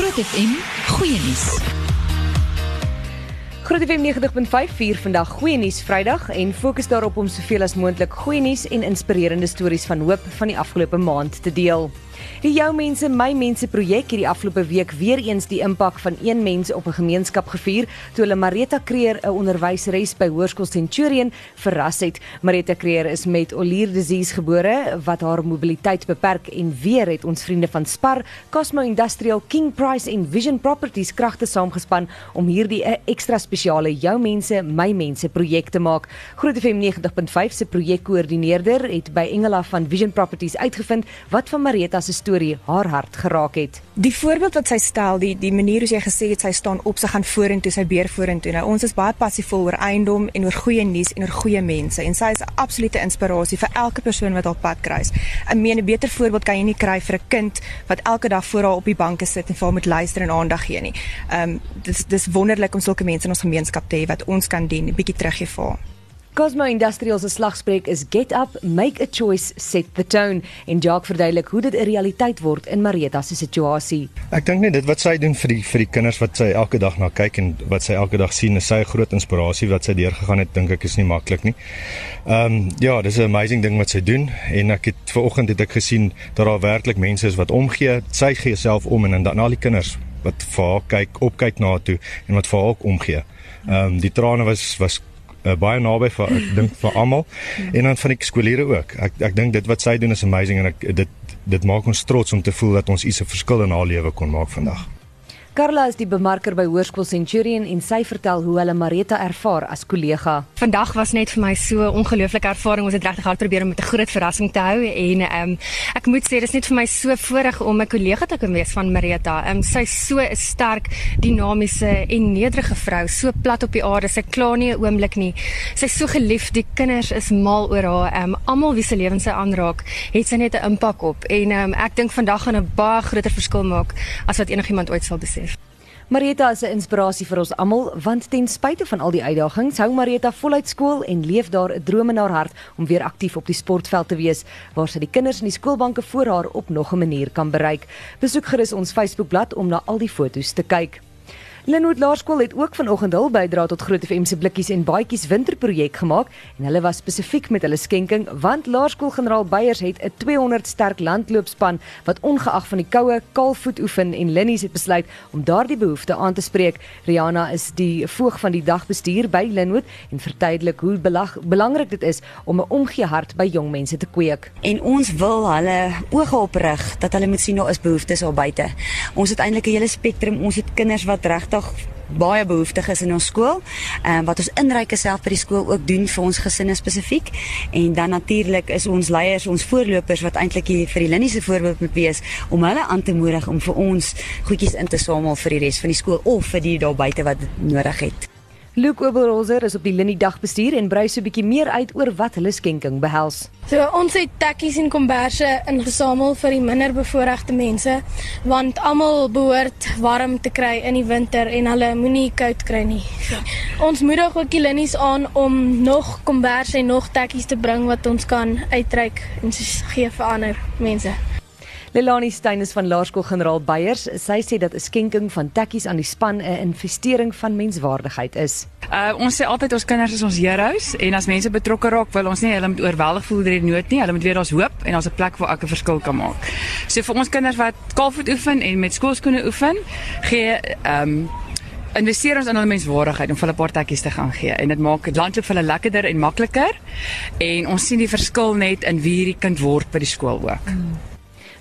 Groot FM goeie nuus. Groot FM 90.5 vier vandag goeie nuus Vrydag en fokus daarop om soveel as moontlik goeie nuus en inspirerende stories van hoop van die afgelope maand te deel. Die Jou Mense My Mense projek het die afgelope week weer eens die impak van een mens op 'n gemeenskap gevier toe hulle Marita Creer, 'n onderwyseres by Hoërskool Centurion, verras het. Marita Creer is met Olier disease gebore wat haar mobiliteit beperk en weer het ons vriende van Spar, Cosmo Industrial, King Price en Vision Properties kragte saamgespan om hierdie 'n ekstra spesiale Jou Mense My Mense projek te maak. Groot FM 90.5 se projekkoördineerder het by Engela van Vision Properties uitgevind wat van Marita se storie haar hart geraak het. Die voorbeeld wat sy stel, die die manier hoe sy gesê het sy staan op, sy gaan vorentoe, sy beer vorentoe. Nou ons is baie passievol oor eiendom en oor goeie nuus en oor goeie mense en sy is 'n absolute inspirasie vir elke persoon wat op pad kruis. Ek meen 'n beter voorbeeld kan jy nie kry vir 'n kind wat elke dag voor haar op die banke sit en vir haar moet luister en aandag gee nie. Ehm um, dis dis wonderlik om sulke mense in ons gemeenskap te hê wat ons kan dien, 'n bietjie teruggee vir haar. Cosmo Industrial se slagspreuk is get up, make a choice, set the tone en Jacques verduidelik hoe dit 'n realiteit word in Marita se situasie. Ek dink net dit wat sy doen vir die vir die kinders wat sy elke dag na kyk en wat sy elke dag sien, is sy 'n groot inspirasie wat sy deurgegaan het, dink ek is nie maklik nie. Ehm um, ja, dis 'n amazing ding wat sy doen en ek het ver oggend het ek gesien dat daar werklik mense is wat omgee. Sy gee self om en dan al die kinders wat vir haar kyk, opkyk na haar toe en wat vir haar ook omgee. Ehm um, die trane was was uh, baie naby vir ek dink vir almal en dan van die skoolleerders ook. Ek ek dink dit wat sy doen is amazing en ek dit dit maak ons trots om te voel dat ons iets 'n verskil in haar lewe kon maak vandag. Carla is die bemarker by Hoërskool Centurion en sy vertel hoe hulle Marita ervaar as kollega. Vandag was net vir my so 'n ongelooflike ervaring. Ons het regtig hard probeer om met 'n groot verrassing te hou en ehm um, ek moet sê dis net vir my so voorreg om 'n kollega te kan wees van Marita. Ehm um, sy's so 'n sterk, dinamiese en nederige vrou, so plat op die aarde. Sy kla nie 'n oomblik nie. Sy's so geliefd. Die kinders is mal oor haar. Ehm um, almal wie se lewens sy aanraak, het sy net 'n impak op. En ehm um, ek dink vandag gaan 'n baie groter verskil maak as wat enigiemand ooit sal besef. Marita is 'n inspirasie vir ons almal want ten spyte van al die uitdagings hou Marita voluit skool en leef daar 'n droom in haar hart om weer aktief op die sportveld te wees waar sy die kinders in die skoolbanke voor haar op nog 'n manier kan bereik. Besoek gerus ons Facebookblad om na al die foto's te kyk. Lenwood Laerskool het ook vanoggend hul bydra tot Groot FM se blikkies en baadjies winterprojek gemaak en hulle was spesifiek met hulle skenking want Laerskool Generaal Beyers het 'n 200 sterk landloopspan wat ongeag van die koue kaalvoet oefen en Linnies het besluit om daardie behoefte aan te spreek. Rihanna is die voog van die dagbestuur by Lenwood en verduidelik hoe belag, belangrik dit is om 'n omgee hart by jong mense te kweek. En ons wil hulle oë oprig dat hulle moet sien daar is behoeftes al buite. Ons het eintlik 'n hele spektrum. Ons het kinders wat regtig baie behoeftig is in ons skool. Ehm um, wat ons inryke self by die skool ook doen vir ons gesinne spesifiek. En dan natuurlik is ons leiers, ons voorlopers wat eintlik hier vir die Linnie se voorbeeld moet wees om hulle aan te moedig om vir ons goedjies in te samel vir die res van die skool of vir die daar buite wat dit nodig het. Luke Oberholzer is op die Linnie dagbestuur en brei so 'n bietjie meer uit oor wat hulle skenking behels. So ons het tekkies en komberse ingesamel vir die minderbevoorregte mense want almal behoort warm te kry in die winter en hulle moenie koud kry nie. So, ons moedig ook die Linnies aan om nog komberse en nog tekkies te bring wat ons kan uitreik en gee vir ander mense. Lelani Steyn is van Laerskool Generaal Beyers. Sy sê dat 'n skenking van tekkies aan die span 'n investering van menswaardigheid is. Uh ons sê altyd ons kinders is ons heroes en as mense betrokke raak, wil ons nie hulle moet oorweldig voel deur die nood nie. Hulle moet weet daar's hoop en daar's 'n plek waar ek 'n verskil kan maak. So vir ons kinders wat kaalvoet oefen en met skoolskoene oefen, gee um investeer ons in hulle menswaardigheid om vir hulle paar tekkies te gaan gee en dit maak dit landloop vir hulle lekkerder en makliker en ons sien die verskil net in wie hierdie kind word by die skool ook. Mm.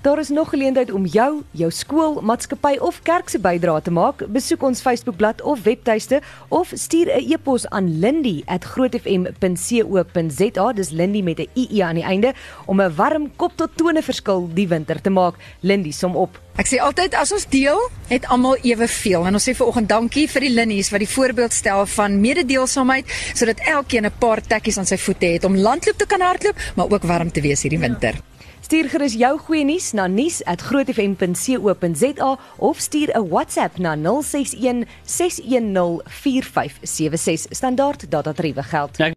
Daar is nog geleentheid om jou, jou skool, maatskappy of kerk se bydrae te maak. Besoek ons Facebookblad of webtuiste of stuur 'n e-pos aan lindy@grootfm.co.za. Dis Lindy met 'n ie aan die einde om 'n warm kop tot tone verskil die winter te maak. Lindy som op. Ek sê altyd as ons deel, het almal eweveel. En ons sê vanoggend dankie vir die Linnies wat die voorbeeld stel van mededeelsaamheid sodat elkeen 'n paar tekkies aan sy voete het om landloop te kan hardloop, maar ook warm te wees hierdie winter. Ja. Stuur gerus jou goeie nuus na nuus@grootfm.co.za of stuur 'n WhatsApp na 061 610 4576. Standaard data tariewe geld. Ja,